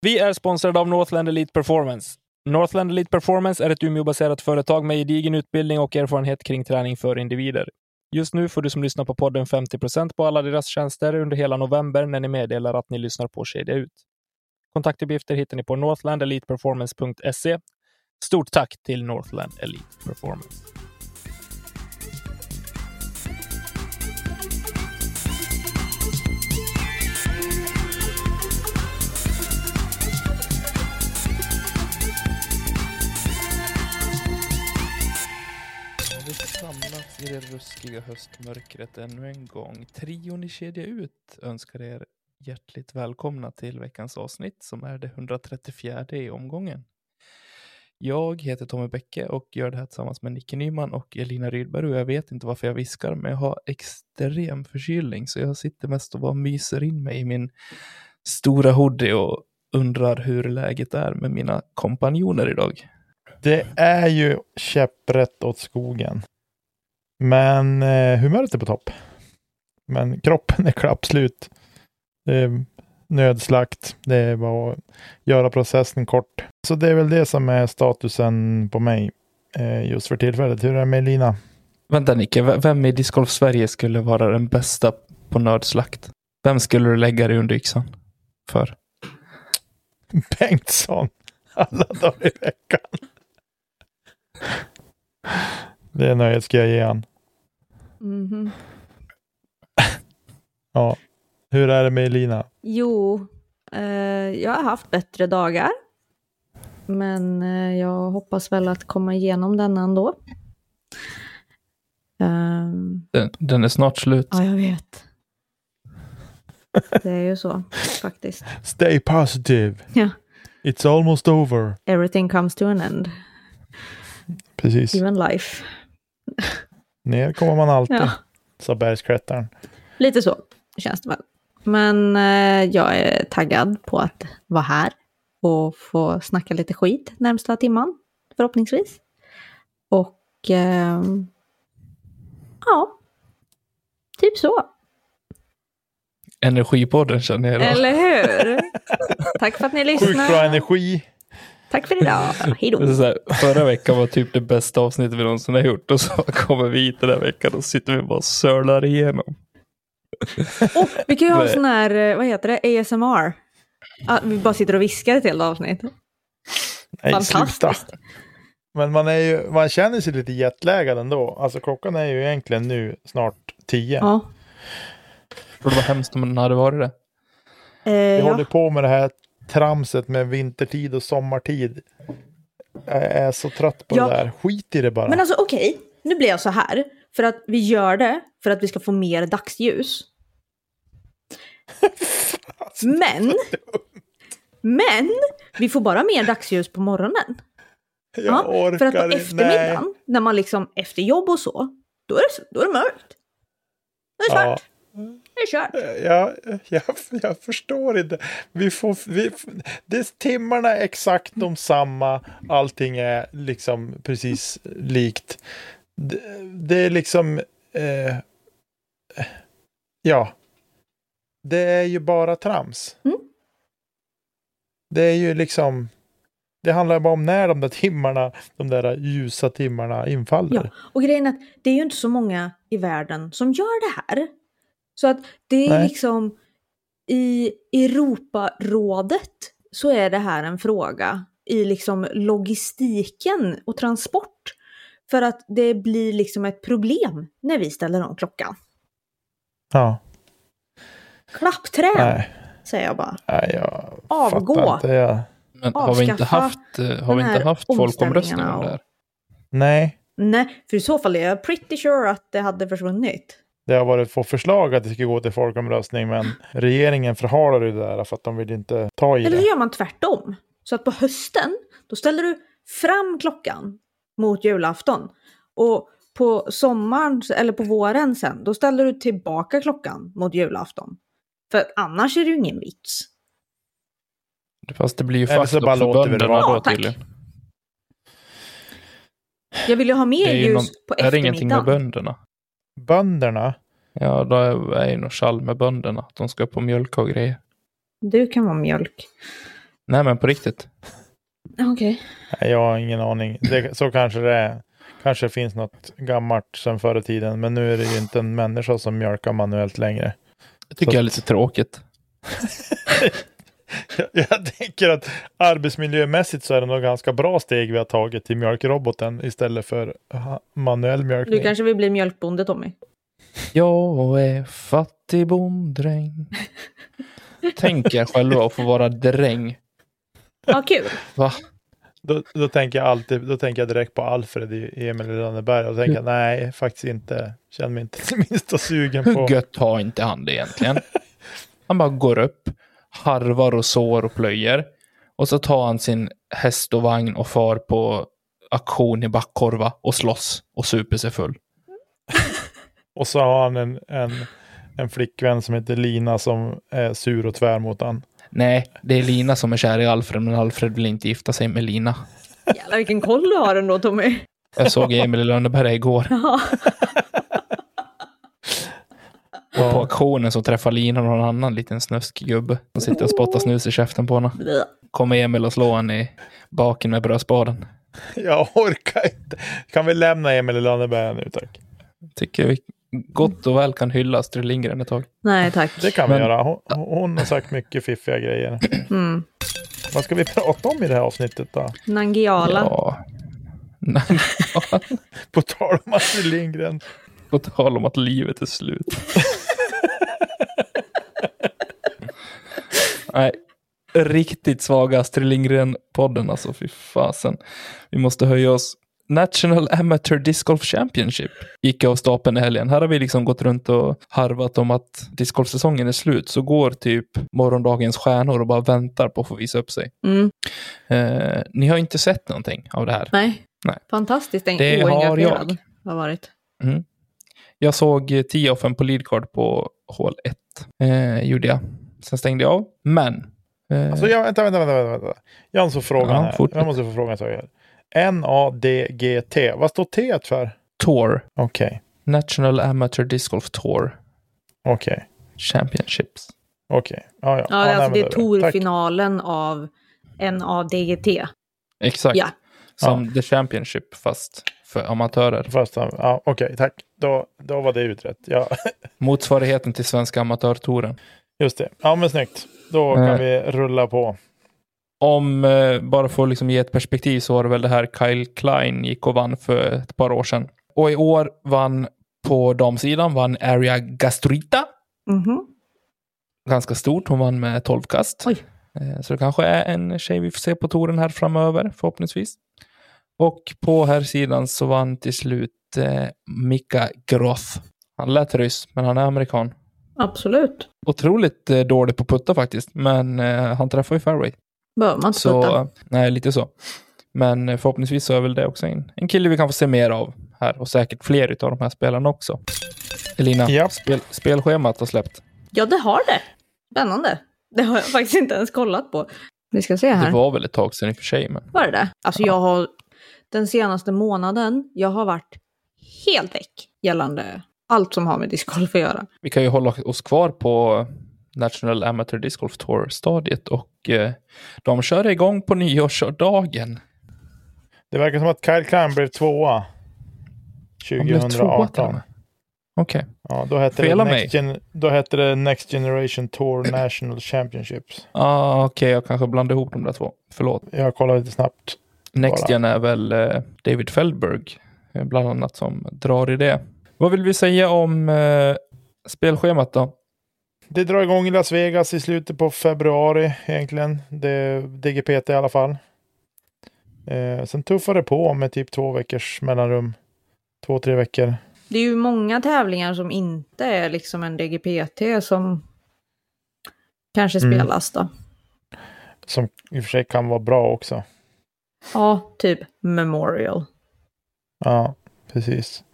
Vi är sponsrade av Northland Elite Performance. Northland Elite Performance är ett Umeåbaserat företag med gedigen utbildning och erfarenhet kring träning för individer. Just nu får du som lyssnar på podden 50% på alla deras tjänster under hela november när ni meddelar att ni lyssnar på Kedja Ut. Kontaktuppgifter hittar ni på northlandeliteperformance.se. Stort tack till Northland Elite Performance. Vi samlats i det ruskiga höstmörkret ännu en gång. Trion i Kedja Ut önskar er hjärtligt välkomna till veckans avsnitt som är det 134 i omgången. Jag heter Tommy Bäcke och gör det här tillsammans med Nicke Nyman och Elina Rydberg och jag vet inte varför jag viskar men jag har extrem förkylning så jag sitter mest och bara myser in mig i min stora hoodie och undrar hur läget är med mina kompanjoner idag. Det är ju käpprätt åt skogen. Men eh, humöret är på topp. Men kroppen är klappslut. Det är nödslakt. Det är bara att göra processen kort. Så det är väl det som är statusen på mig eh, just för tillfället. Hur är det med Lina? Vänta Nicke, vem i discgolf Sverige skulle vara den bästa på nördslakt? Vem skulle du lägga dig under yxan för? Bengtsson. Alla dagar i veckan. Det nöjet ska jag ge han. Mhm. Ja. Hur är det med Elina? Jo, eh, jag har haft bättre dagar. Men eh, jag hoppas väl att komma igenom denna ändå. Ehm, Den, den är snart slut. ja, jag vet. Det är ju så, faktiskt. Stay positive. Ja. It's almost over. Everything comes to an end, Precis. even life. Ner kommer man alltid, Ja, sa bergsklättraren. lite så känns det väl. Men eh, jag är taggad på att vara här och få snacka lite skit närmsta timman, förhoppningsvis. Och ehm, ja, typ så. Energipodden känner jag. då. Eller hur? Tack för att ni Sjukt bra lyssnar. energi. Tack för idag. Hej Det är då. så här, förra veckan var typ det bästa avsnittet vi någonsin har gjort och så kommer vi hit den här veckan och sitter vi bara och sölar igenom. Och vi kan ju ha sån här, eh, vad heter det, ASMR. Att vi bara sitter och viskar ett helt avsnitt. Nej, Fantastiskt. sluta. Men man, är ju, man känner sig lite jetlaggad ändå. Alltså klockan är ju egentligen nu snart tio. Ja. Det var hemskt om den hade varit det. Eh, Vi ja. håller på med det här tramset med vintertid och sommartid. Jag är så trött på Ja. det där. Skit i det bara. Men alltså okej, nu blir jag så här. För att vi gör det för att vi ska få mer dagsljus. Men, men, vi får bara mer dagsljus på morgonen. jag Ja, orkar för att på eftermiddagen, när man liksom efter jobb och så, då är det, då är det mörkt. Då är det Ja. svart. Det är kört. Jag, jag, jag förstår inte. Vi får, vi, det, timmarna är exakt de samma. Allting är liksom precis likt. Det, det är liksom... Eh, ja. Det är ju bara trams. Mm. Det är ju liksom... Det handlar bara om när de där timmarna, de där ljusa timmarna infaller. Ja, och grejen är att det är ju inte så många i världen som gör det här. Så att det är Nej. liksom i Europarådet så är det här en fråga i liksom logistiken och transport. För att det blir liksom ett problem när vi ställer om klockan. Ja. Klappträn, Nej, säger jag bara. nej jag Avgå. inte. Jag, Men har vi inte haft, eh, har vi inte haft folkomröstning om omställningarna det här? nej. Nej, för i så fall är jag pretty sure att det hade försvunnit. Det har varit på förslag att det ska gå till folkomröstning, men regeringen förhalar det där för att de vill inte ta i Eller så det. gör man tvärtom. Så att på hösten, då ställer du fram klockan mot julafton. Och på sommaren, eller på våren sen, då ställer du tillbaka klockan mot julafton. För annars är det ju ingen vits. Fast det blir ju Eller fast så bara också låter vi det bönderna vara. då tydligen. Jag vill ju ha mer ljus någon, på är det ingenting med eftermiddagen. bönderna? Bönderna, Ja, då är ju något skall med bönderna. De ska upp och mjölka och grejer. Du kan vara mjölk. Nej, men på riktigt. Okej. Nej, jag har ingen aning. Det, så kanske det är. Kanske finns något gammalt sedan förr i tiden. Men nu är det ju inte en människa som mjölkar manuellt längre. Det tycker Så- jag är lite tråkigt. Jag, tänker att arbetsmiljömässigt så är det nog ganska bra steg vi har tagit till mjölkroboten istället för manuell mjölkning. Du kanske vill bli mjölkbonde Tommy? Jag är fattig bonddräng. Tänk er själva att få vara dräng. Ja, kul. Va? Då, då tänker jag alltid, då tänker jag direkt på Alfred i Emil i Lönneberg och tänker nej, faktiskt inte. Känner mig inte minsta sugen på. Hur gött har inte han det egentligen? Han bara går upp, harvar och sår och plöjer. Och så tar han sin häst och vagn och far på aktion i Backkorva och slåss och super sig full. Och så har han en, en, en flickvän som heter Lina som är sur och tvär mot han. Nej, det är Lina som är kär i Alfred, men Alfred vill inte gifta sig med Lina. Jävlar vilken koll du har ändå Tommy. Jag såg Emil i Lönneberga igår. Ja. Och på auktionen så träffar Lina någon annan liten snuskig gubbe som sitter och spottar snus i käften på henne. Kommer Emil och slår henne i baken med brödspaden. Jag orkar inte. Kan vi lämna Emil i Lönneberga nu tack? Tycker vi gott och väl kan hylla Astrid Lindgren ett tag. Nej tack. Det kan Men- vi göra. Hon, hon har sagt mycket fiffiga grejer. Mm. Vad ska vi prata om i det här avsnittet då? Nangiala. Ja. Nej, På tal om Astrid Lindgren. på tal om att livet är slut. Nej, riktigt svaga Astrid Lindgren-podden alltså, fy fasen. Vi måste höja oss. National Amateur Disc Golf Championship gick av stapeln i helgen. Här har vi liksom gått runt och harvat om att discgolfsäsongen är slut. Så går typ morgondagens stjärnor och bara väntar på att få visa upp sig. Mm. Eh, ni har inte sett någonting av det här. Nej. Nej. Fantastiskt Det har jag. har varit. Jag såg tee-offen på leadcard på hål 1. Eh, gjorde jag. Sen stängde jag av. Men. Eh, Alltså, jag, vänta, vänta, vänta, vänta. Jag måste få frågan Ja, här. Jag måste få frågan en sak här. N-A-D-G-T. Vad står T för? Tour. Okej, National Amateur Disc Golf Tour okej, Championships. okej. Ja, ja. Ja, nej, alltså det är Tack. tourfinalen av NADGT. Exakt. Ja. Som The Championship fast för amatörer. Första, ja, okej, tack. Då, då var det utrett. Ja, Motsvarigheten till Svenska Amatörtouren. Just det. Ja, men snyggt. Då Eh. kan vi rulla på. Om, eh, bara för att liksom ge ett perspektiv så var det väl det här Kyle Klein gick och vann för ett par år sedan. Och i år vann på damsidan vann Area Gastrita. Mhm. ganska stort. Hon vann med 12 kast. Oj. Eh, Så det kanske är en tjej vi får se på touren här framöver, förhoppningsvis. Och på här sidan så vann till slut eh, Mika Groth. Han lät ryss, men han är amerikan. Absolut. Otroligt eh, dålig på putta faktiskt, men eh, han träffar ju fairway. Behöver man inte Så, putta. nej, lite så. Men eh, förhoppningsvis så är väl det också en, en kille vi kan få se mer av här och säkert fler av de här spelarna också. Elina, Japp. spel, spelschemat har släppt. Ja, det har det. Spännande. Det har jag faktiskt inte ens kollat på. Vi ska se Det här. var väl ett tag sedan i och för sig, men Var det det? Alltså jag har den senaste månaden, jag har varit helt väck gällande allt som har med discgolf att göra. vi kan ju hålla oss kvar på National Amateur Disc Golf Tour-stadiet och eh, de kör igång på nyårsdagen. Det verkar som att Kyle Klein blev tvåa. Han blev tvåa till och 2018. med. Okej. Ja, då hette, det Next Gen, då hette det Next Generation Tour National Championships. Ah, Okej, jag kanske blandade ihop de där två. Förlåt. Jag kollade lite snabbt. Next. Gen är väl eh, David Feldberg, eh, bland annat, som drar i det. Vad vill vi säga om eh, spelschemat då? Det drar igång i Las Vegas i slutet på februari egentligen. Det är DGPT i alla fall. Eh, sen tuffar det på med typ två veckors mellanrum. Två, tre veckor. Det är ju många tävlingar som inte är liksom en DGPT som kanske Mm. spelas då. Som i och för sig kan vara bra också. Ja, typ Memorial. Ja, precis.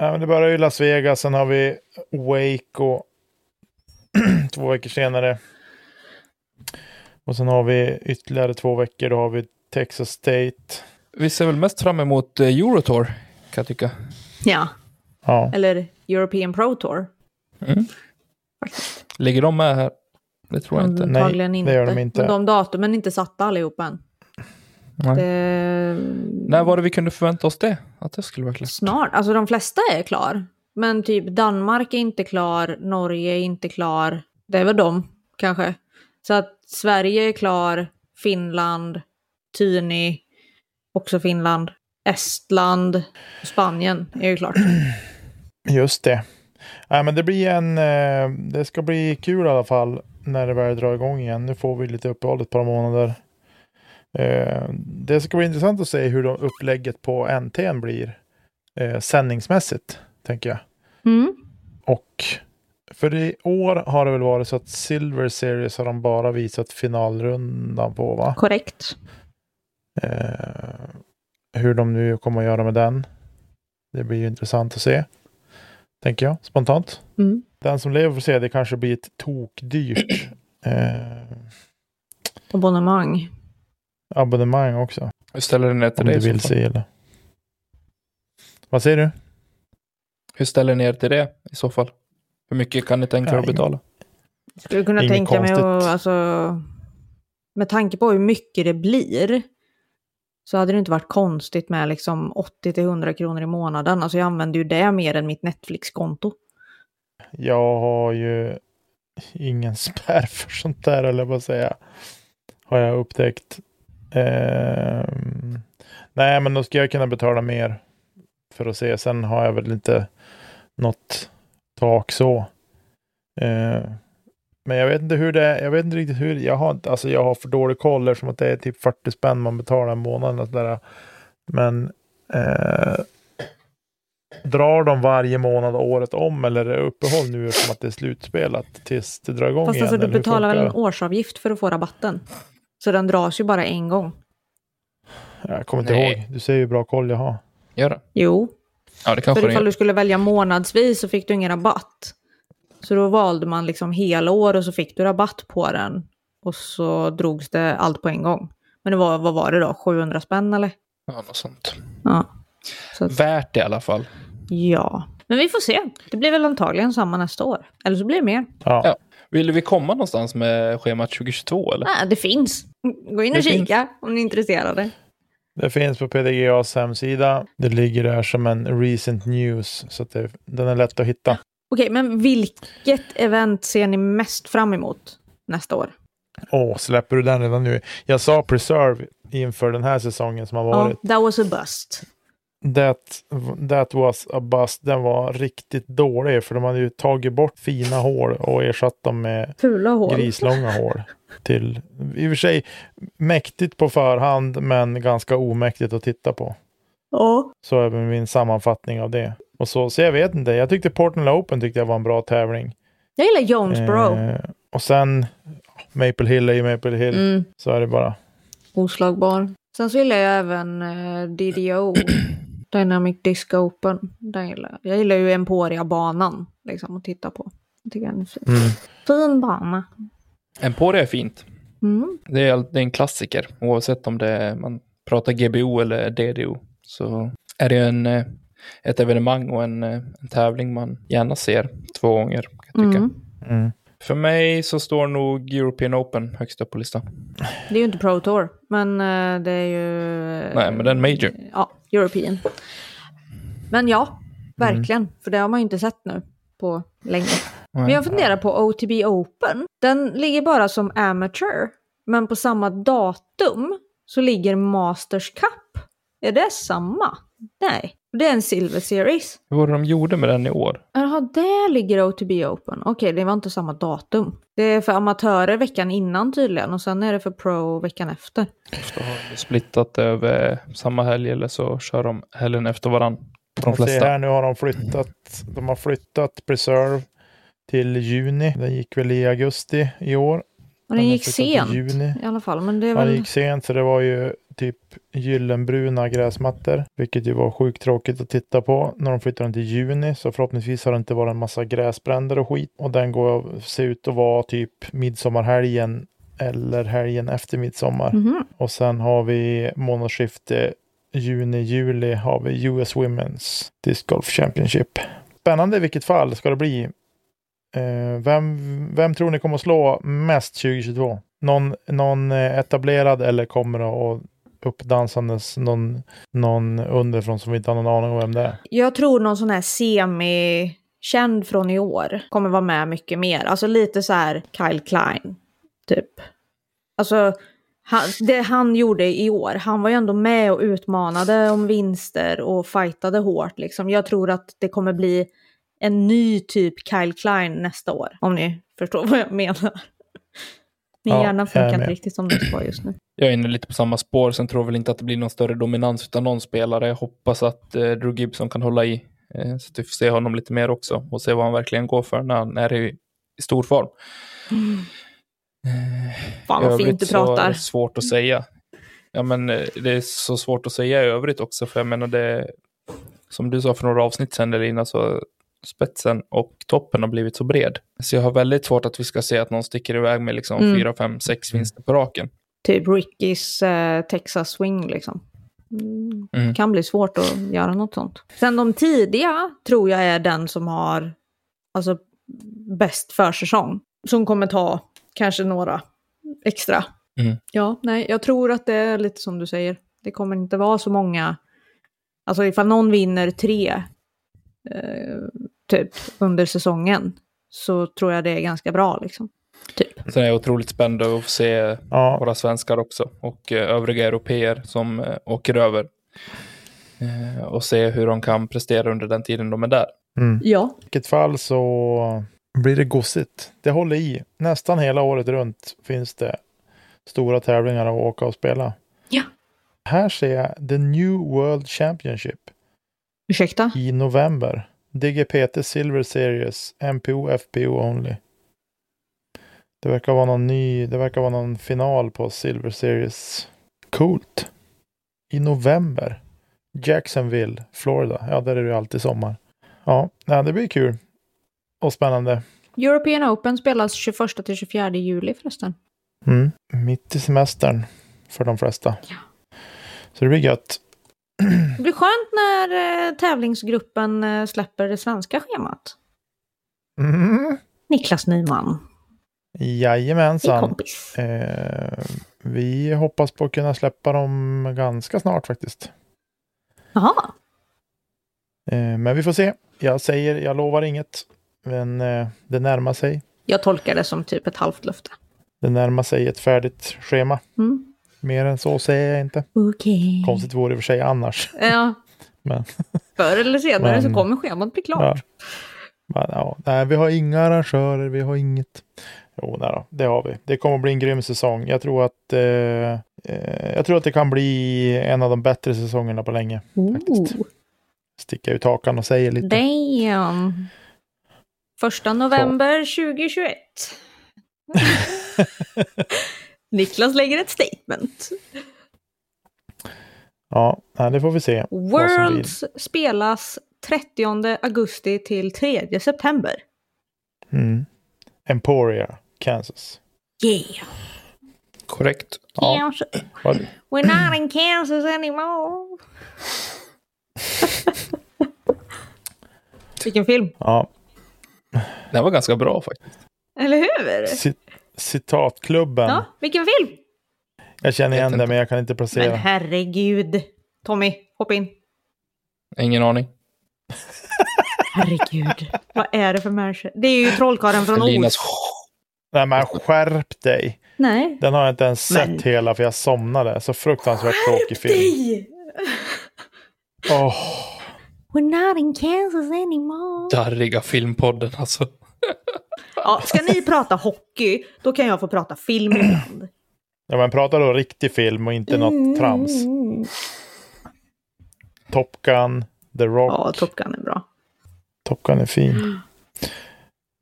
Ja, men det börjar i Las Vegas. Sen har vi Waco två veckor senare. Och sen har vi ytterligare två veckor. Då har vi Texas State. Vi ser väl mest fram emot eh, Eurotour, kan jag tycka. Ja, Ja, eller European Pro Tour. Mm. Ligger de med här? Det tror jag inte. Nej, det inte. gör de inte. Men de datumen är inte satta allihop än. Det... När var det vi kunde förvänta oss det? Att det skulle vara klart? Snart. Alltså de flesta är klar. Men typ Danmark är inte klar, Norge är inte klar. Det är väl de kanske. Så att Sverige är klar, Finland, Tyni, också Finland, Estland, Spanien är ju klart. Just det. Nej, men det blir en... eh, Det ska bli kul i alla fall när det väl drar igång igen. Nu får vi lite uppehåll ett par månader. Eh, Det ska bli intressant att se hur de upplägget på NTN blir eh, sändningsmässigt, tänker jag. Mm. Och för i år har det väl varit så att Silver Series har de bara visat finalrundan på, va? Korrekt. Eh, hur de nu kommer att göra med den. Det blir ju intressant att se. Tänker jag, spontant. Mm. Den som lever får se, det kanske blir ett tokdyrt eh, Abonnemang. Abonnemang också. Hur ställer du ner till Om det du i så vill se eller. Vad säger du? Hur ställer ni er till det i så fall? Hur mycket kan ni tänka er att betala? Skulle kunna Inget tänka mig att, konstigt. alltså, med tanke på hur mycket det blir, så hade det inte varit konstigt med liksom 80-100 kronor i månaden. Alltså jag använder ju det mer än mitt Netflix-konto. Jag har ju ingen spärr för sånt där, eller vad säga. Har jag upptäckt. Ehm, nej, men då ska jag kunna betala mer för att se. Sen har jag väl inte något tak så. Ehm, men jag vet inte hur det är. Jag vet inte riktigt hur. Jag har, alltså jag har för dålig koll eftersom att det är typ 40 spänn man betalar en månad. Och sådär. Men eh, drar de varje månad året om eller är det uppehåll nu eftersom att det är slutspelat tills det drar igång Fast igen? alltså du betalar väl en årsavgift för att få rabatten? Så den dras ju bara en gång. Jag kommer inte Nej. ihåg. Du ser ju hur bra koll jag har. Gör det? Jo, Ja, det kanske för det ifall du skulle välja månadsvis så fick du ingen rabatt. Så då valde man liksom helår och så fick du rabatt på den. Och så drogs det allt på en gång. Men det var, vad var det då, 700 spänn eller? Ja, något sånt. Ja. Så att, Värt det i alla fall. ja. Men vi får se. Det blir väl antagligen samma nästa år. Eller så blir det mer. Ja. Ja. Vill vi komma någonstans med schemat 2022 eller? Nej, det finns. Gå in och Det finns. kika om ni är intresserade. Det finns på PDGAs hemsida. Det ligger där som en recent news. Så att det, den är lätt att hitta. Okej, men vilket event ser ni mest fram emot nästa år? Åh, släpper du den redan nu? Jag sa Preserve inför den här säsongen som har varit. Ja, that was a bust. That, that was a bust. Den var riktigt dålig för de hade ju tagit bort fina hål och ersatt dem med Fula hål. grislånga hål. Till, I och för sig mäktigt på förhand men ganska omäktigt att titta på. Ja. Så är min sammanfattning av det. Och så, så jag vet inte. Jag tyckte Portland Open tyckte jag var en bra tävling. Jag gillar Jonesboro. Eh, och sen Maple Hill är ju Maple Hill. Mm, Så är det bara. oslagbar. Sen så gillar jag även eh, DDO. Dynamic Disc Open. Den gillar jag. jag gillar ju Emporia-banan liksom, att titta på. Jag tycker den är fin. Mm. Fin bana. Emporia är fint. Mm. Det är, det är en klassiker. Oavsett om det är, man pratar GBO eller DDO. Så är det en, eh, ett evenemang och en, eh, en tävling man gärna ser två gånger. Kan jag tycka. Mm. Mm. För mig så står nog European Open högst upp på listan. Det är ju inte Pro Tour, men eh, det är ju... Nej, men det är en major. Ja, European. Men ja, verkligen. För det har man ju inte sett nu på länge. Men jag funderar på OTB Open. Den ligger bara som amateur. Men på samma datum så ligger Masters Cup. Är det samma? Nej, det är en Silver Series. Hur var det de gjorde med den i år? Jaha, där ligger OTB Open. Okej, det var inte samma datum. Det är för amatörer veckan innan tydligen och sen är det för pro veckan efter. Ofta har de splittat över samma helg eller så kör de helgen efter varann. De flesta. här nu har de flyttat. De har flyttat Preserve till juni. Den gick väl i augusti i år. Och den har gick sent Juni. i alla fall. Men det är Ja, väl... det gick sent så det var ju typ gyllenbruna gräsmattor. Vilket ju var sjukt tråkigt att titta på när de flyttade den till juni. Så förhoppningsvis har det inte varit en massa gräsbränder och skit. Och den går ser ut att vara typ midsommarhelgen eller helgen efter midsommar. Mhm. Och sen har vi månadsskifte juni-juli har vi US Women's Disc Golf Championship. Spännande i vilket fall ska det bli. Eh, vem, vem tror ni kommer att slå mest 2022? Någon, någon eh, etablerad eller kommer att uppdansandes någon, någon underifrån som vi inte har någon aning om vem det är? Jag tror någon sån här semi-känd från i år kommer vara med mycket mer. Alltså lite så här Kyle Klein, typ. Alltså, han, det han gjorde i år, han var ju ändå med och utmanade om vinster och fightade hårt liksom. Jag tror att det kommer bli en ny typ Kyle Klein nästa år, om ni förstår vad jag menar. Min Ja, hjärna är funkar inte riktigt som den ska just nu. Jag är inne lite på samma spår, sen tror jag väl inte att det blir någon större dominans utan någon spelare. Jag hoppas att eh, Drew Gibson kan hålla i, eh, så att vi får se honom lite mer också och se vad han verkligen går för när han är i, i stor form. Eh, Fan vad fint du är pratar. det svårt att säga. Ja, men eh, det är så svårt att säga i övrigt också, för jag menar det, som du sa för några avsnitt sedan, Elina, så spetsen och toppen har blivit så bred. Så jag har väldigt svårt att vi ska se att någon sticker iväg med liksom Mm. fyra, fem, sex vinster på raken. Typ Rickys eh, Texas Swing liksom. Mm. Mm. Kan bli svårt att göra något sånt. Sen de tidiga tror jag är den som har alltså, bäst försäsong. Som kommer ta kanske några extra. Mm. Ja, nej, jag tror att det är lite som du säger. Det kommer inte vara så många. Alltså ifall någon vinner tre eh, typ under säsongen så tror jag det är ganska bra liksom. Typ. Sen är jag otroligt spänd att få se Ja, våra svenskar också och eh, övriga europeer som eh, åker över. Eh, och se hur de kan prestera under den tiden de är där. mm. Ja, I vilket fall så blir det gossigt. Det håller i. Nästan hela året runt finns det stora tävlingar att åka och spela. Ja. Här ser jag The New World Championship ursäkta. i november. DGPT Silver Series, MPO, FPO only. Det verkar vara någon ny, det verkar vara någon final på Silver Series. Coolt. I november. Jacksonville, Florida. Ja, där är det ju alltid sommar. Ja, det blir kul. Och spännande. European Open spelas 21 till 24 juli förresten. Mm. Mitt i semestern för de flesta. Ja. Så det blir gött. Det blir skönt när eh, tävlingsgruppen eh, släpper det svenska schemat. Mm. Niklas Nyman, din Jajamensan. kompis. Eh, vi hoppas på att kunna släppa dem ganska snart faktiskt. Jaha, Eh, men vi får se. Jag säger, jag lovar inget. Men eh, det närmar sig. jag tolkar det som typ ett halvt löfte. Det närmar sig ett färdigt schema. Mm. Mer än så säger jag inte. Okej. Konstigt vore det i och för sig annars. Ja. Men- Förr eller senare Men- så kommer schemat bli klart. Ja. Ja, nej, vi har inga arrangörer, vi har inget. Jo, nej då, det har vi. Det kommer att bli en grym säsong. Jag tror att eh, eh, jag tror att det kan bli en av de bättre säsongerna på länge. faktiskt. Ooh, Sticka ut hakan och säga lite. damn. Första november 2021. Niklas lägger ett statement. Ja, det får vi se. Worlds spelas 30 augusti till 3 september. Mm. Emporia, Kansas. Yeah. Korrekt. Ja. We're not in Kansas anymore. Vilken film, Ja, Det här var ganska bra faktiskt. eller hur? Cit- citatklubben. Ja, vilken film? Jag känner igen inte. men jag kan inte Men placera. herregud. Tommy, hoppa in. Ingen aning. Herregud. Vad är det för människa? Det är ju trollkarlen från Linas Oz. Nej, men skärp dig. Nej. Den har jag inte ens Men- sett hela för jag somnade. Så fruktansvärt tråkig film. dig! Åh, We're not in Kansas anymore. darriga filmpodden alltså. Ja, ska ni prata hockey, då kan jag få prata film ibland. ja, men prata då riktig film och inte något trams. Mm. Top Gun, The Rock. Ja, Top Gun är bra. Top Gun är fin.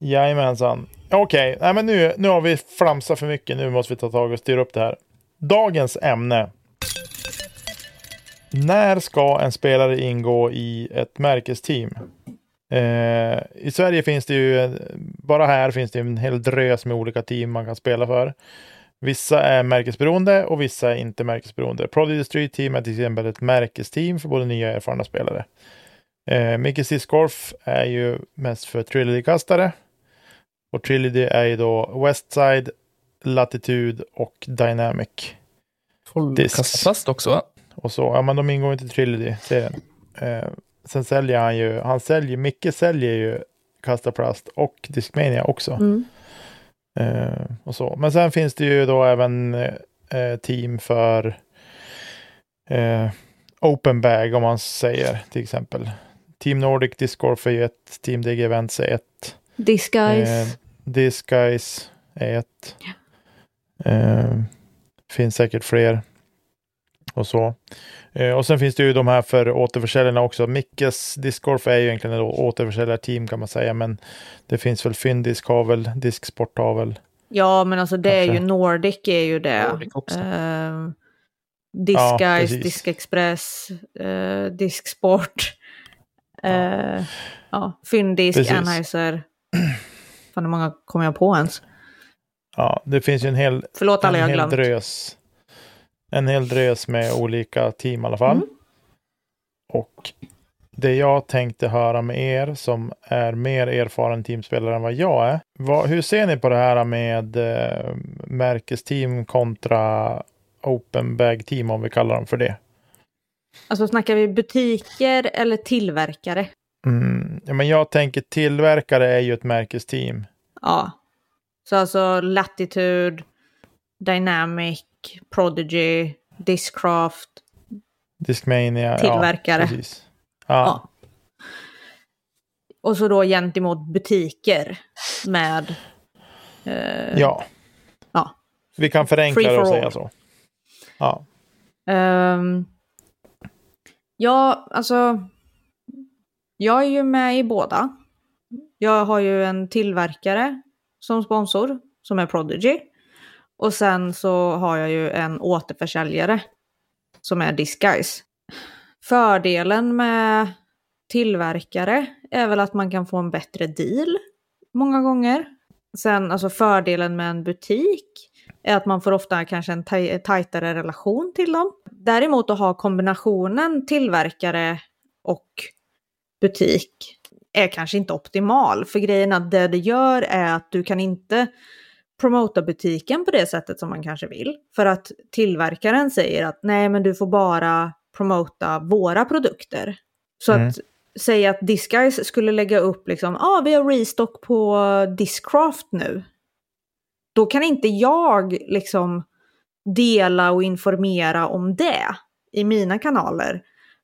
Jajamensan. Okej, nej men nu, nu har vi flamsat för mycket. Nu måste vi ta tag och styra upp det här. Dagens ämne. När ska en spelare ingå i ett märkesteam? Eh, I Sverige finns det ju, bara här finns det en hel drös med olika team man kan spela för. Vissa är märkesberoende och vissa är inte märkesberoende. Prodigy Street Team är till exempel ett märkesteam för både nya och erfarna spelare. Eh, Mickey Discgolf är ju mest för trilogy-kastare. Och Trilogy är ju då Westside, Latitude och Dynamic. Får Discs. kasta fast också va? Och så, ja men de ingår inte i Trilogy-serien. Eh, sen säljer han ju, han säljer, Micke säljer ju Kastaplast och Discmania också. Mm. Eh, och så. Men sen finns det ju då även eh, team för eh, Open Bag om man säger till exempel. Team Nordic Disc Golf är ju ett, Team DG Events är ett. Disguise. Eh, Disc Guys är ett. Eh, finns säkert fler. Och så. Eh, och sen finns det ju de här för återförsäljarna också. Mickes Discgolf är ju egentligen ett återförsäljarteam kan man säga. Men det finns väl Fyndisk har väl, Disksport har väl. Ja, men alltså det är ju Kanske. Nordic är ju det. Nordic också. Uh, Ja, Disguise, precis. Diskexpress, uh, Disksport. Uh, ja, Fyndisk, Precis. Anheuser. Fan hur många kommer jag på ens? Ja, det finns ju en hel, Förlåt alla en jag hel glömt. drös. En hel drös med olika team i alla fall. Mm. Och det jag tänkte höra med er som är mer erfaren teamspelare än vad jag är. Vad, hur ser ni på det här med eh, märkesteam kontra open bag team om vi kallar dem för det? Alltså snackar vi butiker eller tillverkare? Mm, ja, men jag tänker tillverkare är ju ett märkesteam. Ja. Så alltså Latitude, Dynamic, Prodigy, Discraft, Discmania. Tillverkare. Ja, precis. Ja, Ja. Och så då gentemot butiker med... eh, ja. Ja. Vi kan förenkla det och säga all. så. Ja. ehm, ja, alltså... Jag är ju med i båda. Jag har ju en tillverkare som sponsor, som är Prodigy. Och sen så har jag ju en återförsäljare som är Disguise. Fördelen med tillverkare är väl att man kan få en bättre deal många gånger. Sen alltså fördelen med en butik är att man får ofta kanske en taj- tajtare relation till dem. Däremot att ha kombinationen tillverkare och butik är kanske inte optimal. För grejen är att det det gör är att du kan inte promota butiken på det sättet som man kanske vill. För att tillverkaren säger att nej men du får bara promota våra produkter. Så Mm. att säga att Disguise skulle lägga upp liksom, ja ah, vi har restock på Discraft nu. Då kan inte jag liksom dela och informera om det i mina kanaler.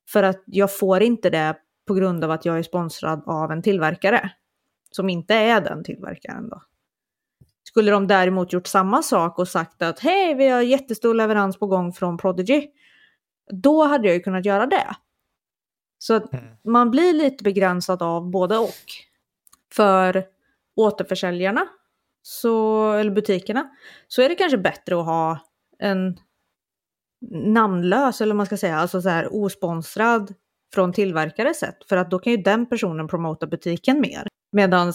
För att jag får inte det på grund av att jag är sponsrad av en tillverkare. Som inte är den tillverkaren då. Skulle de däremot gjort samma sak och sagt att hej, vi har jättestor leverans på gång från Prodigy. Då hade jag ju kunnat göra det. Så att Mm. man blir lite begränsad av både och. För återförsäljarna, så, eller butikerna, så är det kanske bättre att ha en namnlös, eller man ska säga, alltså så här osponsrad från tillverkare sett. För att då kan ju den personen promota butiken mer. Medan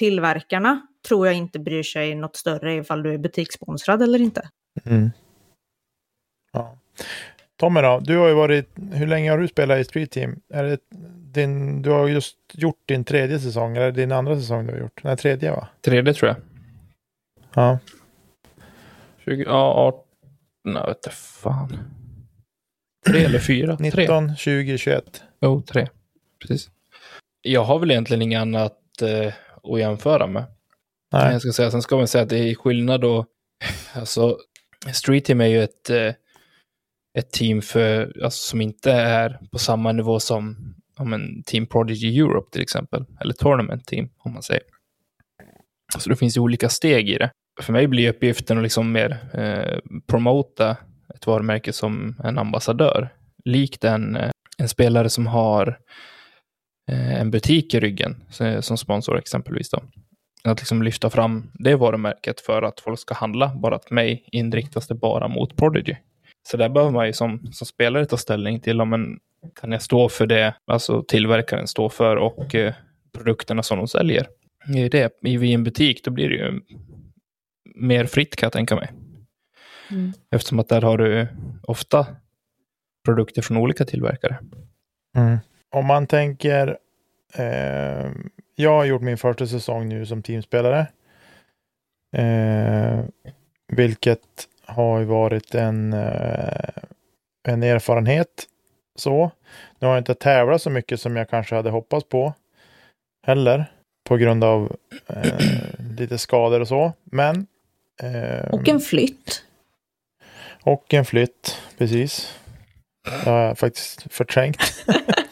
tillverkarna tror jag inte bryr sig något större ifall du är butikssponsrad eller inte. Mm. ja. Tommy då, du har ju varit, hur länge har du spelat i Street Team? Är det din, du har just gjort din tredje säsong, eller din andra säsong du har gjort? Nej, tredje va? Tredje tror jag. Ja. 20, ja, 18, nej vet inte fan. Tre eller fyra? Tre. 19, 20, 21. Jo, tre. Precis. Jag har väl egentligen inget annat eh, att jämföra med. Nej. Jag ska säga, sen ska man säga att det är skillnad då. Alltså, Street Team är ju ett, eh, ett team för, alltså, som inte är på samma nivå som om en Team Prodigy Europe till exempel. Eller Tournament Team, om man säger. Så det finns ju olika steg i det. För mig blir uppgiften att liksom mer eh, promota ett varumärke som en ambassadör. Likt en, eh, en spelare som har en butik i ryggen som sponsor exempelvis. Då. Att liksom lyfta fram det varumärket för att folk ska handla. Bara att mig inriktas det bara mot Prodigy. Så där behöver man ju som, som spelare ta ställning till om en, kan jag stå för det, alltså tillverkaren står för och eh, produkterna som de säljer. I, det, I en butik då blir det ju mer fritt kan jag tänka mig. Mm. Eftersom att där har du ofta produkter från olika tillverkare. Mm. Om man tänker eh, jag har gjort min första säsong nu som teamspelare. Eh, vilket har ju varit en, eh, en erfarenhet. Så. Nu har jag inte tävlat så mycket som jag kanske hade hoppats på. Heller. På grund av eh, lite skador och så. Men. Eh, Och en flytt. och en flytt, precis. Det har jag faktiskt förträngt.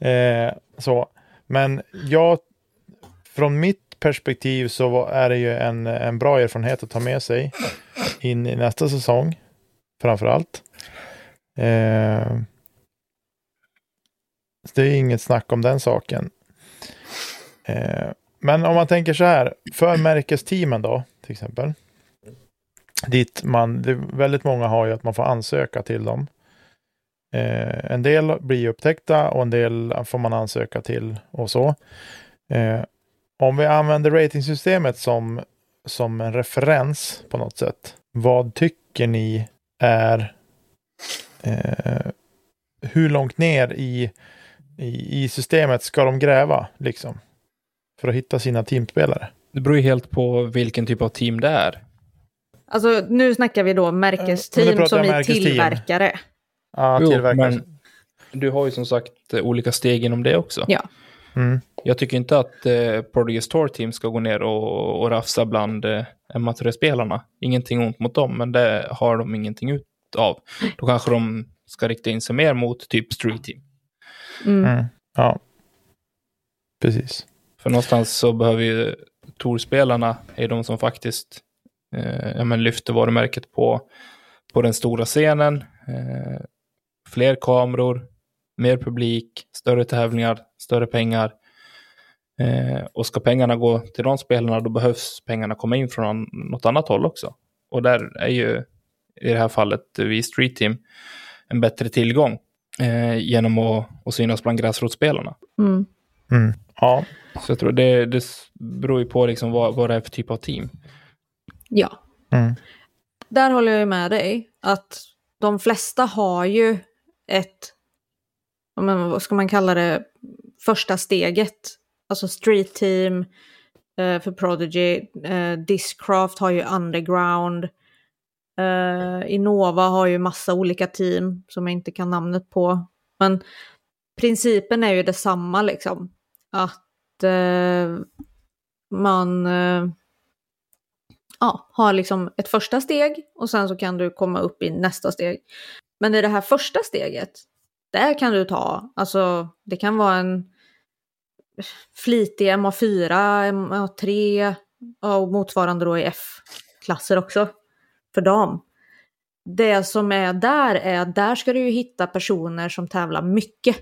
eh, så. Men jag, från mitt perspektiv så är det ju en, en bra erfarenhet att ta med sig in i nästa säsong. Framför allt. Eh, det är inget snack om den saken. Eh, men om man tänker så här, för märkesteamen då, till exempel. Dit man, det, väldigt många har ju att man får ansöka till dem. Eh, en del blir upptäckta och en del får man ansöka till och så. Eh, om vi använder ratingsystemet som, som en referens på något sätt. Vad tycker ni är eh, hur långt ner i, i, i systemet ska de gräva liksom? För att hitta sina teamspelare. Det beror ju helt på vilken typ av team det är. Alltså nu snackar vi då märkesteam som jag i tillverkare. Ja, Jo, tillverkare. men du har ju som sagt eh, olika steg inom det också. Ja. Mm. Jag tycker inte att eh, Prodigy Store Team ska gå ner och, och rafsa bland eh, M3-spelarna. Ingenting ont mot dem, men det har de ingenting ut av. Då kanske de ska rikta in sig mer mot typ Street Team. Mm. Mm. Ja, precis. För någonstans så behöver ju Tour-spelarna, är de som faktiskt eh, ja, men lyfter varumärket på, på den stora scenen. Eh, fler kameror, mer publik, större tävlingar, större pengar. Eh, och ska pengarna gå till de spelarna, då behövs pengarna komma in från något annat håll också. Och där är ju i det här fallet vi Street Team en bättre tillgång eh, genom att, att synas bland gräsrotsspelarna. Mm. Mm. Ja, Så jag tror det, det beror ju på liksom vad, vad det är för typ av team. Ja, mm. där håller jag med dig. Att de flesta har ju ett, men vad ska man kalla det, första steget. Alltså street team eh, för Prodigy, eh, Discraft har ju underground. Eh, Innova har ju massa olika team som jag inte kan namnet på. Men principen är ju detsamma liksom. Att eh, man eh, ja, har liksom ett första steg och sen så kan du komma upp i nästa steg. Men i det här första steget, där kan du ta, alltså det kan vara en flitig MA4, MA3 och motsvarande då i F-klasser också för dam. Det som är där är att där ska du ju hitta personer som tävlar mycket,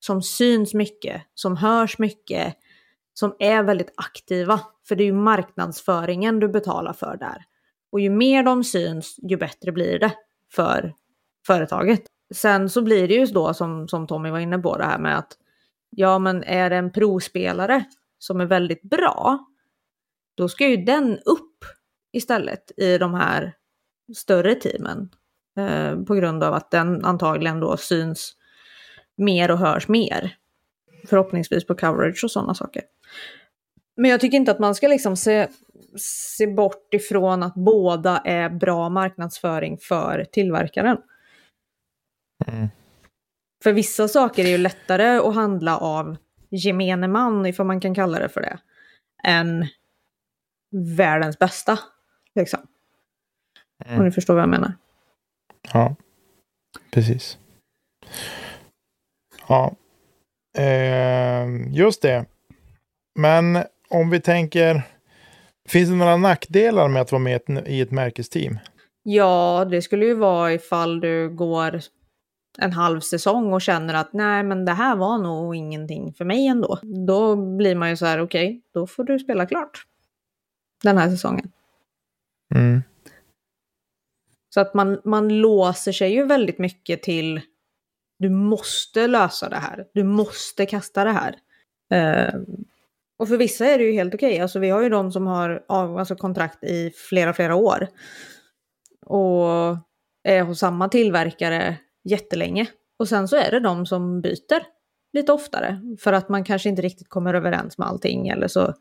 som syns mycket, som hörs mycket, som är väldigt aktiva. För det är ju marknadsföringen du betalar för där. Och ju mer de syns, ju bättre blir det för företaget. Sen så blir det ju då som, som Tommy var inne på det här med att ja men är det en provspelare som är väldigt bra, då ska ju den upp istället i de här större teamen. Eh, på grund av att den antagligen då syns mer och hörs mer. Förhoppningsvis på coverage och sådana saker. Men jag tycker inte att man ska liksom se, se bort ifrån att båda är bra marknadsföring för tillverkaren. Mm. För vissa saker är ju lättare att handla av gemene man, ifall man kan kalla det för det, än världens bästa. Liksom. Mm. Om ni förstår vad jag menar. Ja, precis. Ja, eh, just det. Men om vi tänker, finns det några nackdelar med att vara med i ett märkesteam? Ja, det skulle ju vara ifall du går en halv säsong och känner att nej, men det här var nog ingenting för mig ändå. Då blir man ju så här, okej, då får du spela klart den här säsongen. Mm. Så att man, man låser sig ju väldigt mycket till du måste lösa det här, du måste kasta det här. Eh, och för vissa är det ju helt okej, alltså vi har ju de som har alltså kontrakt i flera, flera år. Och är hos samma tillverkare jättelänge. Och sen så är det de som byter lite oftare. För att man kanske inte riktigt kommer överens med allting eller så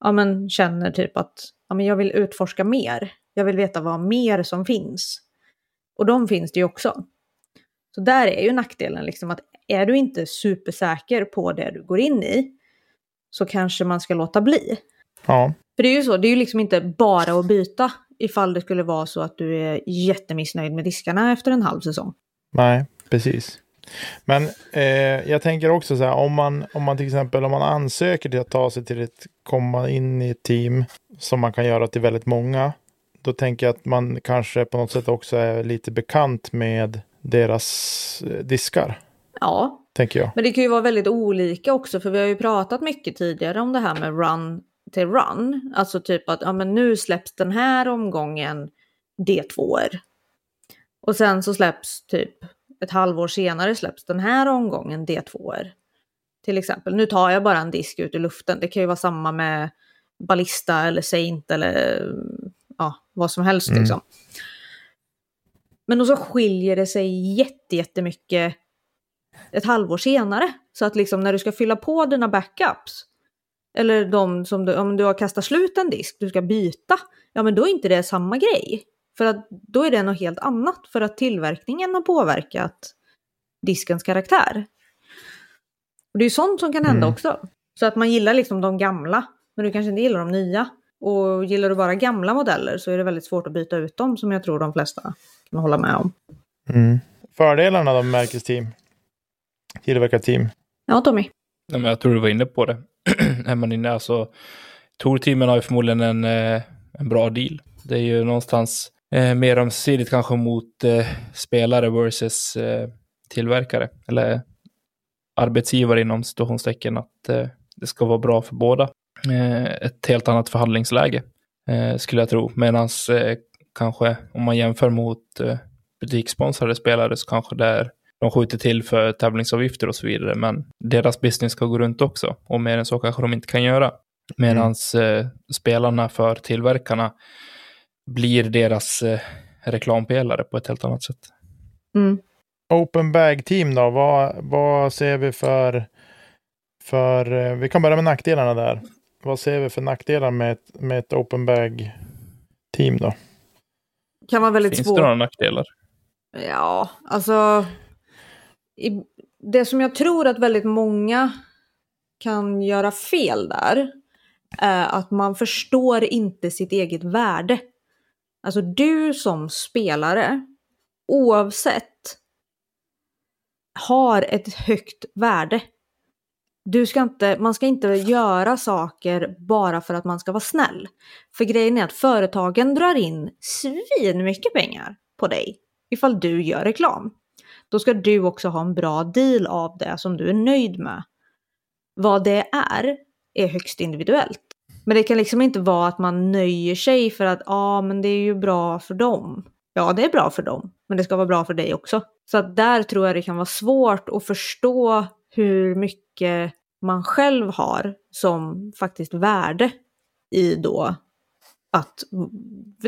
ja, men, känner typ att ja, men jag vill utforska mer. Jag vill veta vad mer som finns. Och de finns det ju också. Så där är ju nackdelen liksom att är du inte supersäker på det du går in i så kanske man ska låta bli. Ja. För det är ju så, det är ju liksom inte bara att byta ifall det skulle vara så att du är jättemissnöjd med diskarna efter en halv säsong. Nej, precis. Men eh, jag tänker också så här, om man, om man till exempel om man ansöker till att ta sig till ett, komma in i ett team som man kan göra till väldigt många. Då tänker jag att man kanske på något sätt också är lite bekant med deras eh, diskar. Ja, Tänker jag. men det kan ju vara väldigt olika också för vi har ju pratat mycket tidigare om det här med run till run. Alltså typ att ja, men nu släpps den här omgången D2. Och sen så släpps typ ett halvår senare släpps den här omgången D2. Till exempel. Nu tar jag bara en disk ut i luften. Det kan ju vara samma med Ballista eller Saint eller ja, vad som helst Mm. liksom. Men så skiljer det sig jätte, jättemycket ett halvår senare. Så att liksom när du ska fylla på dina backups, eller de som du, om du har kastat slut en disk, du ska byta, ja men då är inte det samma grej. För att då är det något helt annat, för att tillverkningen har påverkat diskens karaktär. Och det är ju sånt som kan hända Mm. också. Så att man gillar liksom de gamla, men du kanske inte gillar de nya. Och gillar du bara gamla modeller så är det väldigt svårt att byta ut dem, som jag tror de flesta kan hålla med om. Mm. Fördelarna då med märkesteam? Tillverkarteam? Ja, Tommy. Nej, men jag tror du var inne på det. är man inne, alltså, Tor-teamen har ju förmodligen en, eh, en bra deal. Det är ju någonstans eh, mer ömsesidigt kanske mot eh, spelare versus eh, tillverkare. Eller arbetsgivare inom situationstecken att eh, det ska vara bra för båda. Eh, ett helt annat förhandlingsläge eh, skulle jag tro. Medan eh, kanske om man jämför mot eh, butikssponsrade spelare så kanske det är de skjuter till för tävlingsavgifter och så vidare, men deras business ska gå runt också. Och mer än så kanske de inte kan göra. Medan eh, spelarna för tillverkarna blir deras eh, reklampelare på ett helt annat sätt. Mm. Open bag team då? Vad, vad ser vi för, för... eh, Vi kan börja med nackdelarna där. Vad ser vi för nackdelar med ett, med ett open bag team då? Kan vara väldigt Finns svårt. det några nackdelar? Ja, alltså. I, det som jag tror att väldigt många kan göra fel där är att man förstår inte sitt eget värde. Alltså du som spelare, oavsett, har ett högt värde. Du ska inte, man ska inte göra saker bara för att man ska vara snäll. För grejen är att företagen drar in svin mycket pengar på dig ifall du gör reklam. Då ska du också ha en bra deal av det som du är nöjd med. Vad det är, är högst individuellt. Men det kan liksom inte vara att man nöjer sig för att ja, ah, men det är ju bra för dem. Ja, det är bra för dem, men det ska vara bra för dig också. Så att där tror jag det kan vara svårt att förstå hur mycket man själv har som faktiskt värde i då att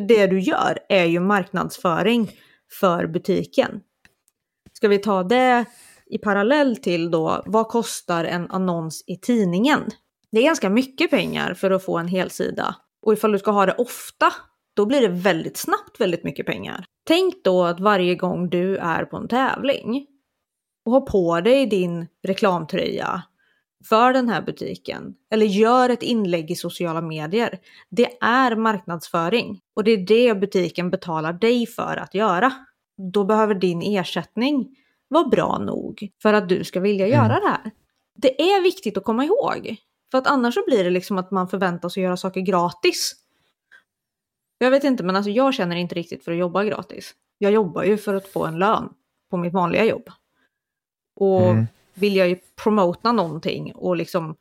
det du gör är ju marknadsföring för butiken. Ska vi ta det i parallell till då, vad kostar en annons i tidningen? Det är ganska mycket pengar för att få en helsida. Och ifall du ska ha det ofta, då blir det väldigt snabbt väldigt mycket pengar. Tänk då att varje gång du är på en tävling och har på dig din reklamtröja för den här butiken eller gör ett inlägg i sociala medier. Det är marknadsföring och det är det butiken betalar dig för att göra. Då behöver din ersättning vara bra nog för att du ska vilja Mm. göra det här. Det är viktigt att komma ihåg. För att annars så blir det liksom att man förväntas att göra saker gratis. Jag vet inte, men alltså jag känner inte riktigt för att jobba gratis. Jag jobbar ju för att få en lön på mitt vanliga jobb. Och Mm. vill jag ju promota någonting och liksom,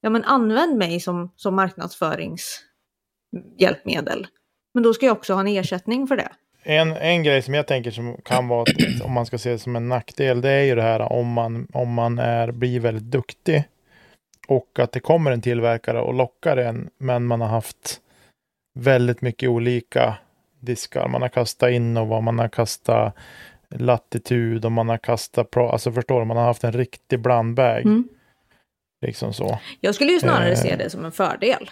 ja men använd mig som, som marknadsföringshjälpmedel. Men då ska jag också ha en ersättning för det. En, en grej som jag tänker som kan vara, om man ska se det som en nackdel, det är ju det här om man, om man är, blir väldigt duktig och att det kommer en tillverkare och lockar en, men man har haft väldigt mycket olika diskar. Man har kastat in och vad man har kastat latitud och man har kastat, pro, alltså förstår du, man har haft en riktig blandbag. Mm. Liksom så. Jag skulle ju snarare Eh. se det som en fördel.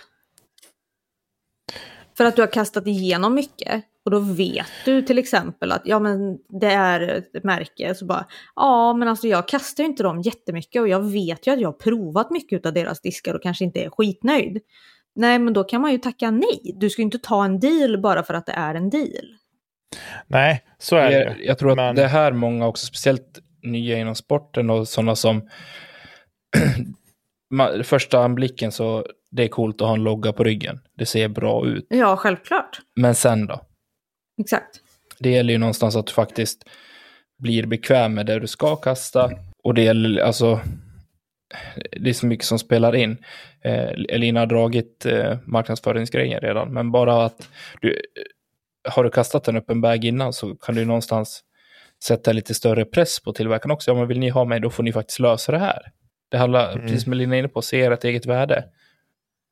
För att du har kastat igenom mycket och då vet du till exempel att ja men det är ett märke så bara ja men alltså jag kastar ju inte dem jättemycket och jag vet ju att jag har provat mycket av deras diskar och kanske inte är skitnöjd. Nej men då kan man ju tacka nej. Du ska ju inte ta en deal bara för att det är en deal. Nej, så är det Jag, jag tror att Men- det är här många också, speciellt nya inom sporten och sådana som Första anblicken så det är coolt att ha en logga på ryggen. Det ser bra ut. Ja självklart. Men sen då? Exakt. Det gäller ju någonstans att du faktiskt blir bekväm med det du ska kasta. Och det gäller alltså, det är så mycket som spelar in. Eh, Elina har dragit eh, marknadsföringsgrejen redan, men bara att du, har du kastat en öppen bag innan så kan du någonstans sätta lite större press på tillverkaren också. Ja, men vill ni ha mig, då får ni faktiskt lösa det här. Det handlar, Mm. precis som Elina är inne på, se ert eget värde.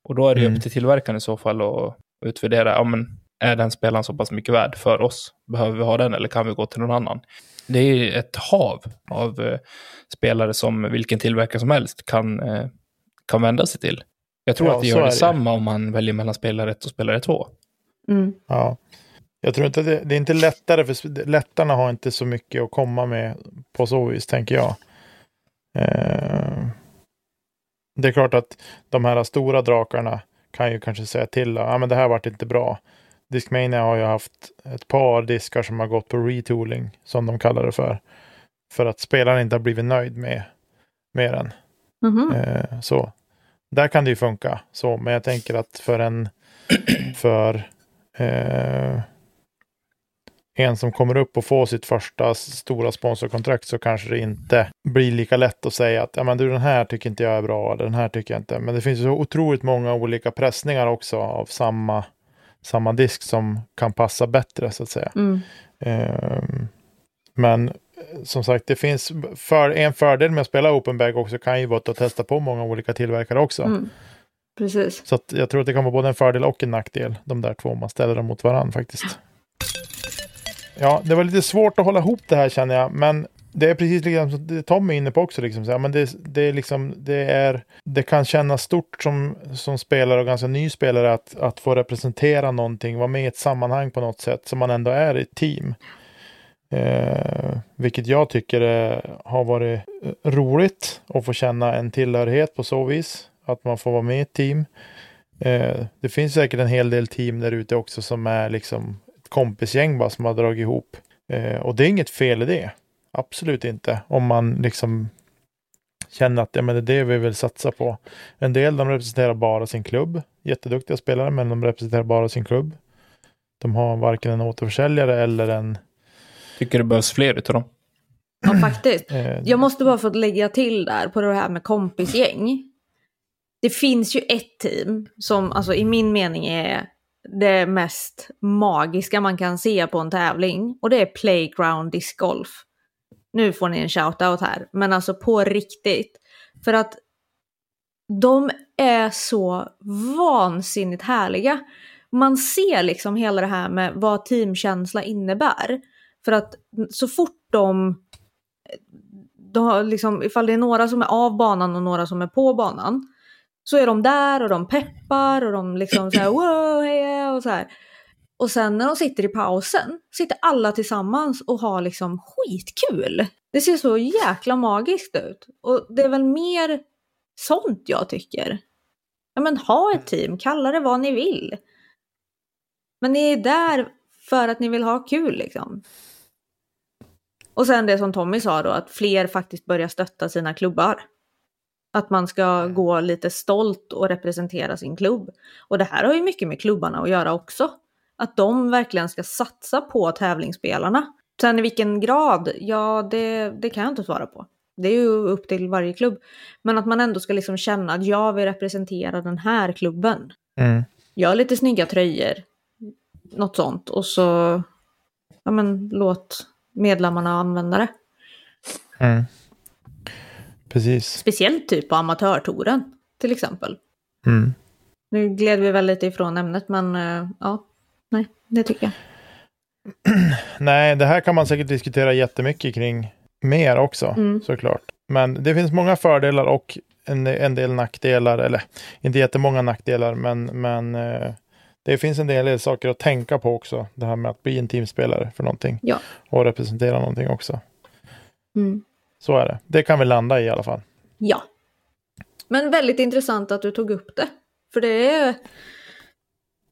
Och då är det Mm. upp till tillverkaren i så fall att utvärdera, ja men är den spelaren så pass mycket värd för oss? Behöver vi ha den eller kan vi gå till någon annan? Det är ju ett hav av eh, spelare som vilken tillverkare som helst kan, eh, kan vända sig till. Jag tror Ja, att det gör är det. detsamma om man väljer mellan spelare 1 och spelare 2. Mm. Ja. Jag tror inte det, det är inte lättare för lättarna har inte så mycket att komma med på så vis, tänker jag. Eh, det är klart att de här stora drakarna kan ju kanske säga till, ja men det här vart inte bra. Discmania har ju haft ett par diskar som har gått på retooling, som de kallar det för. För att spelaren inte har blivit nöjd med, med den. Mhm. Eh, så. Där kan det ju funka. Så, men jag tänker att för en för eh, en som kommer upp och får sitt första stora sponsorkontrakt så kanske det inte blir lika lätt att säga att ja, men du, den här tycker inte jag är bra, eller den här tycker jag inte. Men det finns så otroligt många olika pressningar också av samma, samma disk som kan passa bättre så att säga. Mm. Ehm, men som sagt, det finns för, en fördel med att spela open bag också kan ju vara att testa på många olika tillverkare också. Mm. Precis. Så jag tror att det kan vara både en fördel och en nackdel, de där två, om man ställer dem mot varandra faktiskt. Ja, det var lite svårt att hålla ihop det här känner jag, men det är precis liksom som Tommy är inne på också. Liksom, men det, det, är liksom, det, är, det kan kännas stort som, som spelare och ganska ny spelare att, att få representera någonting, vara med i ett sammanhang på något sätt, som man ändå är i ett team. Eh, vilket jag tycker eh, har varit eh, roligt att få känna en tillhörighet på så vis. Att man får vara med i ett team. Eh, det finns säkert en hel del team där ute också som är liksom ett kompisgäng bara som har dragit ihop. Eh, och det är inget fel i det. Absolut inte. Om man liksom känner att ja, men det är det vi vill satsa på. En del de representerar bara sin klubb. Jätteduktiga spelare men de representerar bara sin klubb. De har varken en återförsäljare eller en... Tycker det behövs fler utav dem. Ja, faktiskt. Eh, Jag måste bara få lägga till där på det här med kompisgäng. Det finns ju ett team som alltså i min mening är det mest magiska man kan se på en tävling. Och det är Playground discgolf. Nu får ni en shout-out här, men alltså på riktigt. För att de är så vansinnigt härliga. Man ser liksom hela det här med vad teamkänsla innebär. För att så fort de de har liksom, ifall det är några som är av banan och några som är på banan, så är de där och de peppar och de liksom så här wow, heja och så här. Och sen när de sitter i pausen, sitter alla tillsammans och har liksom skitkul. Det ser så jäkla magiskt ut. Och det är väl mer sånt jag tycker. Ja men ha ett team, kalla det vad ni vill. Men ni är där för att ni vill ha kul liksom. Och sen det som Tommy sa då, att fler faktiskt börjar stötta sina klubbar. Att man ska gå lite stolt och representera sin klubb. Och det här har ju mycket med klubbarna att göra också. Att de verkligen ska satsa på tävlingsspelarna. Sen i vilken grad, ja det, det kan jag inte svara på. Det är ju upp till varje klubb. Men att man ändå ska liksom känna att jag vill representera den här klubben. mm. Gör lite snygga tröjor. Något sånt. Och så, ja men låt medlemmarna använda det. Mm. Precis. Speciellt typ på amatörtouren till exempel. Mm. Nu gled vi väl lite ifrån ämnet men eh, ja, nej, det tycker jag. Nej, det här kan man säkert diskutera jättemycket kring mer också, Mm. såklart. Men det finns många fördelar och en, en del nackdelar, eller inte jättemånga nackdelar, men, men eh, det finns en del saker att tänka på också. Det här med att bli en teamspelare för någonting. Ja. Och representera någonting också. Mm. Så är det. Det kan vi landa i i alla fall. Ja. Men väldigt intressant att du tog upp det. För det är,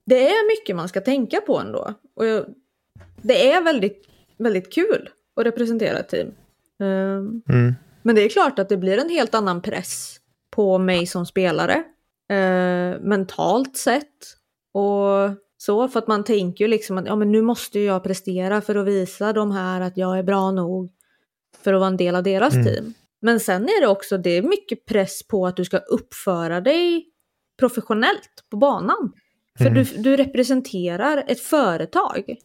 det är mycket man ska tänka på ändå. Och jag, det är väldigt, väldigt kul att representera ett team. Ehm, Mm. men det är klart att det blir en helt annan press på mig som spelare. eh, mentalt sett. Och så, för att man tänker ju liksom att ja, men nu måste jag prestera för att visa de här att jag är bra nog för att vara en del av deras Mm. team. Men sen är det också, det är mycket press på att du ska uppföra dig professionellt på banan. För Mm. du, du representerar ett företag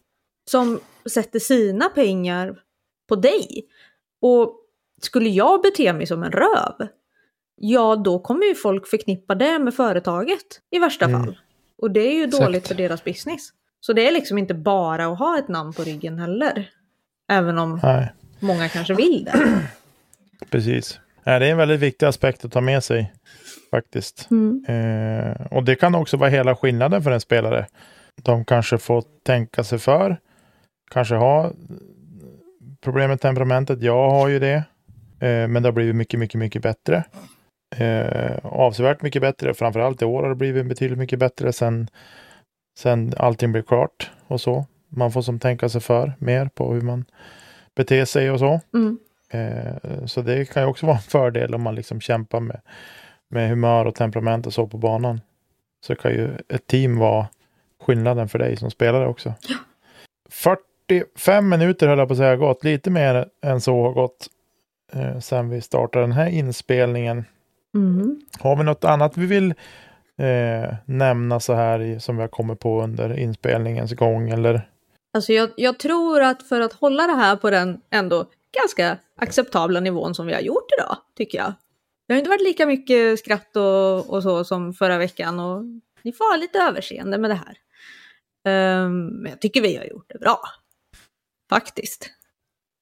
som sätter sina pengar på dig. Och skulle jag bete mig som en röv, ja då kommer ju folk förknippa det med företaget i värsta Mm. fall. Och det är ju Exakt. dåligt för deras business. Så det är liksom inte bara att ha ett namn på ryggen heller. Även om Nej, många kanske vill det. precis. Det är en väldigt viktig aspekt att ta med sig faktiskt. Mm. Eh, och det kan också vara hela skillnaden för en spelare. De kanske får tänka sig för. Kanske ha problem med temperamentet. Jag har ju det. Eh, men det har blivit mycket, mycket, mycket bättre. Eh, avsevärt mycket bättre. Framförallt i år har det blivit betydligt mycket bättre sen, sen allting blev klart och så. Man får som tänka sig för mer på hur man beter sig och så. Mm. Eh, så det kan ju också vara en fördel om man liksom kämpar med, med humör och temperament och så på banan. Så kan ju ett team vara skillnaden för dig som spelare också. 45 minuter höll jag på att säga gått. Lite mer än så har gått eh, sen vi startade den här inspelningen. Mm. Har vi något annat vi vill eh, nämna så här i, som vi har kommit på under inspelningens gång? Eller? Alltså jag, jag tror att för att hålla det här på den ändå ganska acceptabla nivån som vi har gjort idag, tycker jag. Det har inte varit lika mycket skratt och, och så som förra veckan och ni får ha lite överseende med det här. Ehm, men jag tycker vi har gjort det bra. Faktiskt.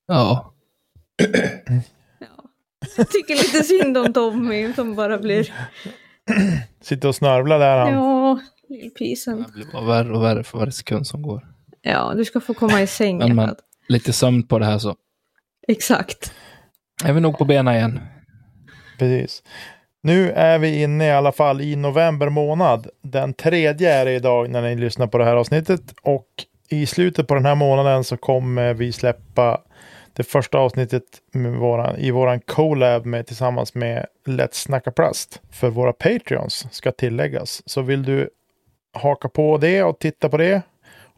Ja. Ja. Jag tycker lite synd om Tommy som bara blir, Sitter och snörvlar där han. ja, lillpisen. Det blir bara värre och värre för varje sekund som går. Ja, du ska få komma i säng. Men man- Edvard. Lite sömn på det här så Exakt. är vi nog på benen igen. Precis. Nu är vi inne i alla fall i november månad. Den tredje är det idag när ni lyssnar på det här avsnittet. Och i slutet på den här månaden så kommer vi släppa det första avsnittet med våran, i våran collab med, tillsammans med Let's Snacka Plast. För våra Patreons ska tilläggas. Så vill du haka på det och titta på det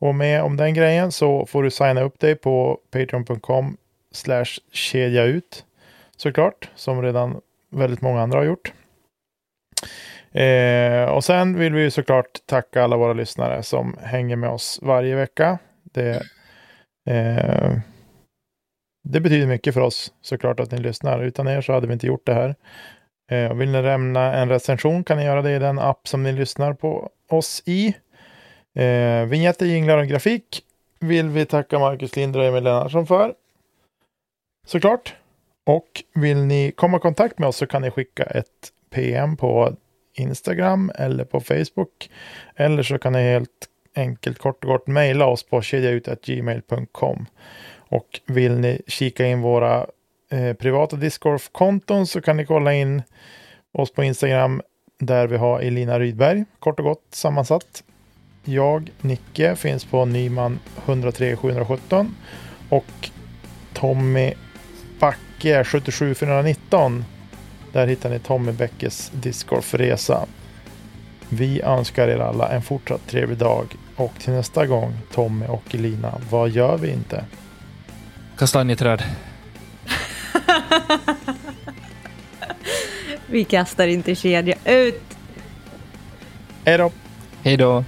och med om den grejen så får du signa upp dig på patreon.com slash kedja ut såklart, som redan väldigt många andra har gjort. Eh, och sen vill vi ju såklart tacka alla våra lyssnare som hänger med oss varje vecka. Det, eh, det betyder mycket för oss såklart att ni lyssnar. Utan er så hade vi inte gjort det här. Eh, och vill ni lämna en recension kan ni göra det i den app som ni lyssnar på oss i. Eh, vignetter, jinglar och grafik vill vi tacka Marcus Linder och Emil Lennartsson för. Såklart. Och vill ni komma i kontakt med oss så kan ni skicka ett PM på Instagram eller på Facebook. Eller så kan ni helt enkelt kort och kort mejla oss på kedjaut.gmail.com. Och vill ni kika in våra eh, privata Discord-konton så kan ni kolla in oss på Instagram där vi har Elina Rydberg, kort och gott sammansatt. Jag, Nicke, finns på Nyman 103 717 och Tommy Backe 77419. Där hittar ni Tommy Bäckes discgolfresa. Vi önskar er alla en fortsatt trevlig dag och till nästa gång Tommy och Elina, vad gör vi inte? Kastanjeträd. Vi kastar inte kedja ut. Hej då! Hej då.